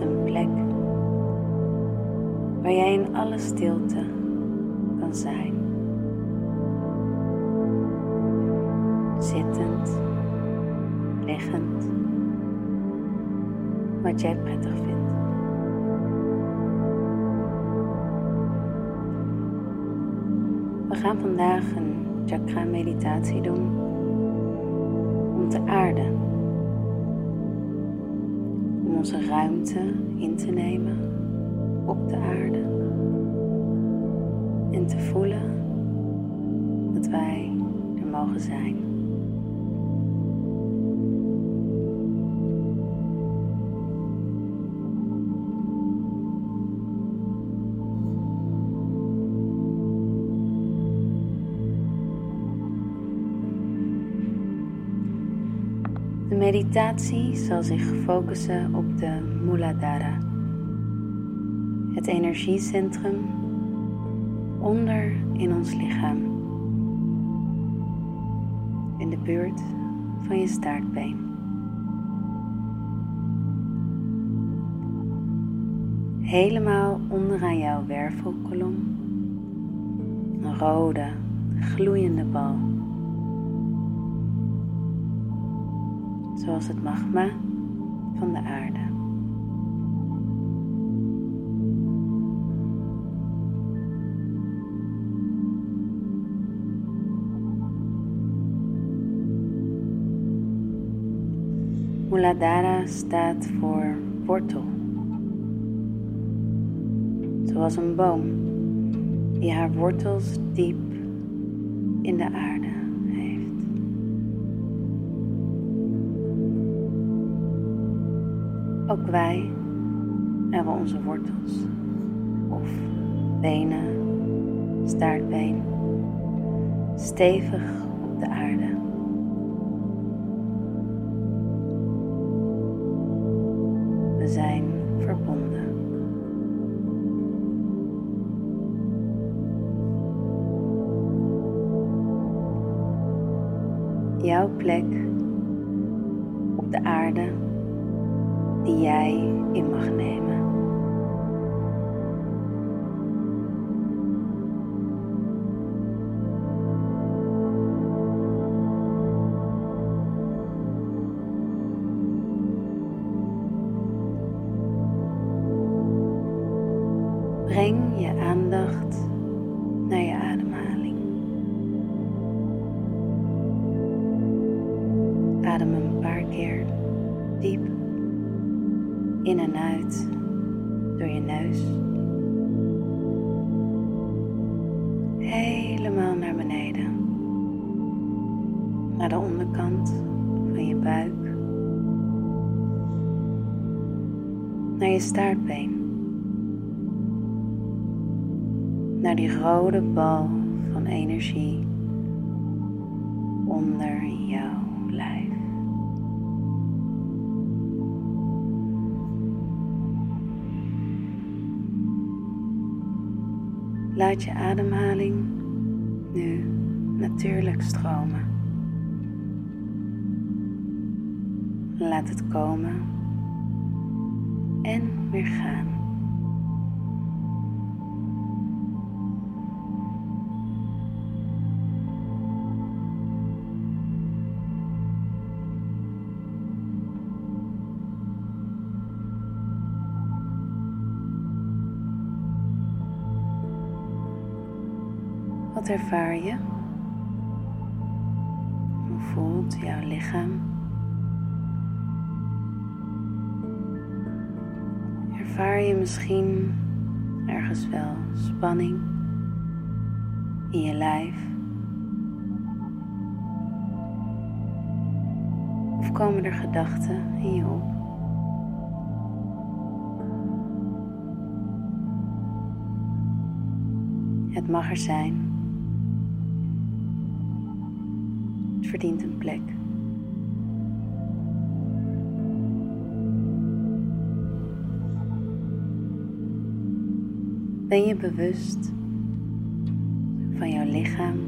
een plek waar jij in alle stilte kan zijn. Zittend, liggend, wat jij prettig vindt. We gaan vandaag een chakra meditatie doen om te aarden. Onze ruimte in te nemen op de aarde. En te voelen dat wij er mogen zijn. De meditatie zal zich focussen op de Muladhara, het energiecentrum onder in ons lichaam, in de buurt van je staartbeen. Helemaal onderaan jouw wervelkolom, een rode, gloeiende bal. Zoals het magma van de aarde. Muladhara staat voor wortel, zoals een boom die haar wortels diep in de aarde Ook wij hebben onze wortels of benen, staartbeen stevig op de aarde. We zijn verbonden. Jouw plek op de aarde die jij in mag nemen. Breng je aandacht naar je ademhaling. Naar je staartbeen. Naar die rode bal van energie onder jouw lijf. Laat je ademhaling nu natuurlijk stromen. Laat het komen en weer gaan. Wat ervaar je? Hoe voelt jouw lichaam? Ervaar je misschien ergens wel spanning in je lijf? Of komen er gedachten in je op? Het mag er zijn. Het verdient een plek. Ben je bewust van jouw lichaam,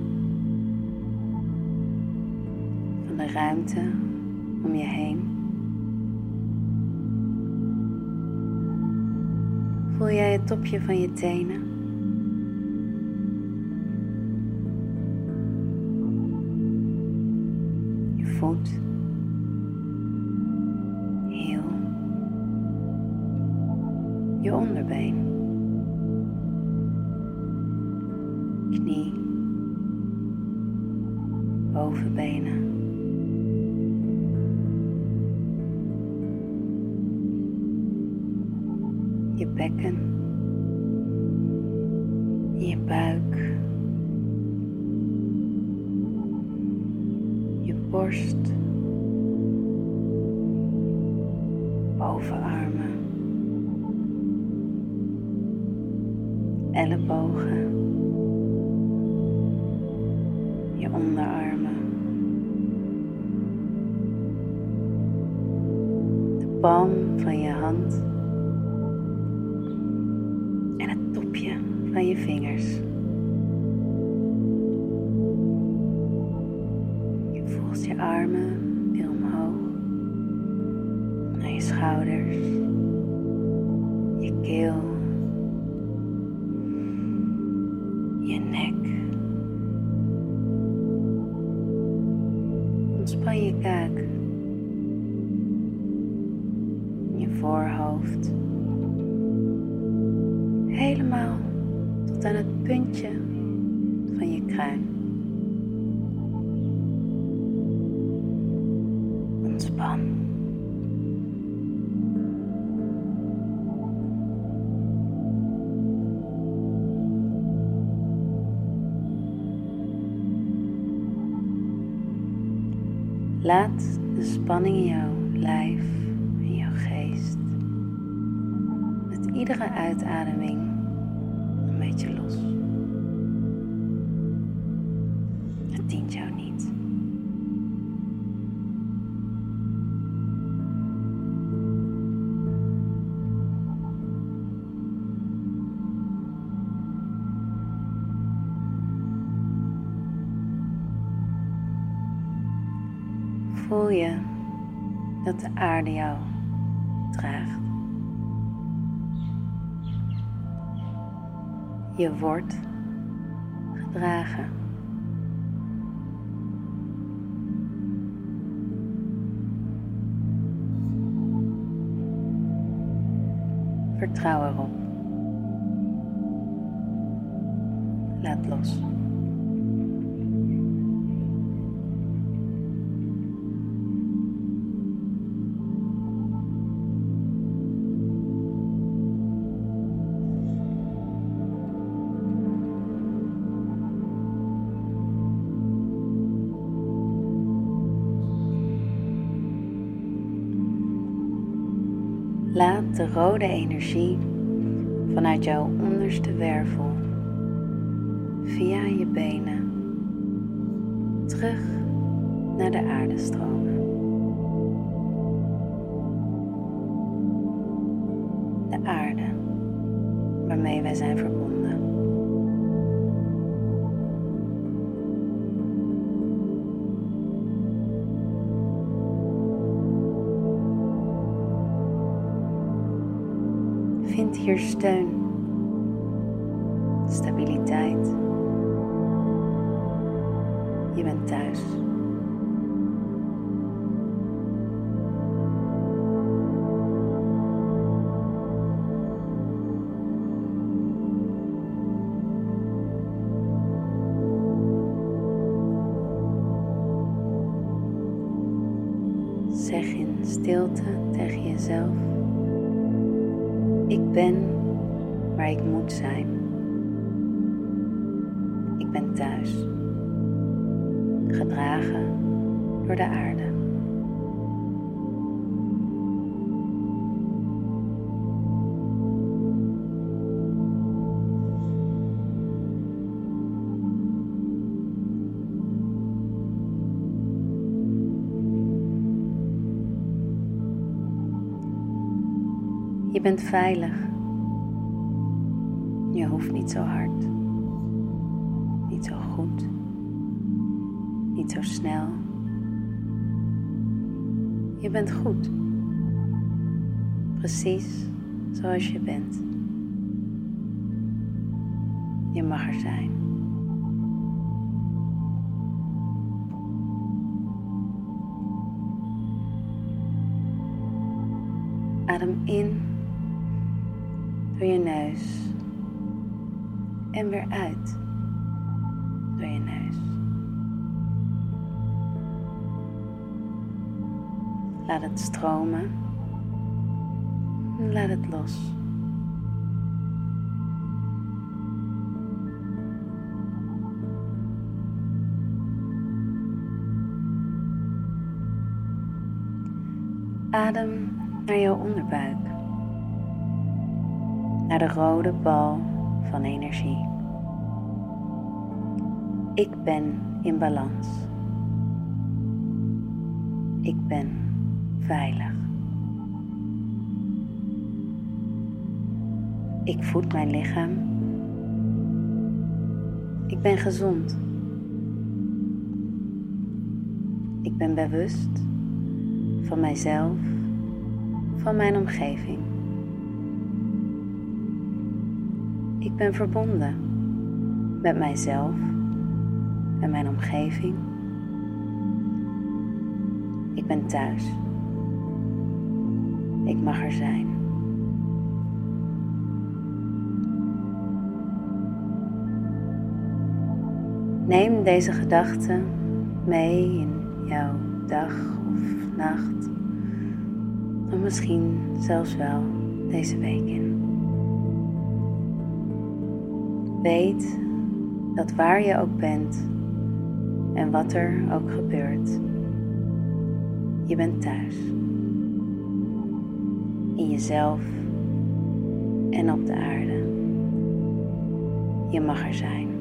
van de ruimte om je heen? Voel jij het topje van je tenen? Je voet. Heel. Je onderbeen. Je bekken, je buik, je borst, bovenarmen, ellebogen, je onderarmen. De palm van je hand van je vingers. Je voelt je armen weer omhoog. Naar je schouders, je keel, je nek. Ontspan je kaak, je voorhoofd, tot aan het puntje van je kruin. Ontspan. Laat de spanning in jouw lijf en jouw geest met iedere uitademing beetje los. Het dient jou niet. Voel je dat de aarde jou draagt. Je wordt gedragen. Vertrouw erop. Laat los. Energie vanuit jouw onderste wervel via je benen terug naar de aarde stromen. De aarde waarmee wij zijn verbonden. Vind hier steun, stabiliteit. Je bent thuis. Zeg in stilte tegen jezelf. Ik ben waar ik moet zijn. Ik ben thuis, gedragen door de aarde. Je bent veilig. Je hoeft niet zo hard. Niet zo goed. Niet zo snel. Je bent goed. Precies zoals je bent. Je mag er zijn. Adem in door je neus en weer uit door je neus. Laat het stromen. Laat het los. Adem naar jouw onderbuik, naar de rode bal van energie. Ik ben in balans. Ik ben veilig. Ik voed mijn lichaam. Ik ben gezond. Ik ben bewust van mijzelf, van mijn omgeving. Ik ben verbonden met mijzelf en mijn omgeving. Ik ben thuis. Ik mag er zijn. Neem deze gedachten mee in jouw dag of nacht, of misschien zelfs wel deze week in. Weet dat waar je ook bent en wat er ook gebeurt, je bent thuis. In jezelf en op de aarde. Je mag er zijn.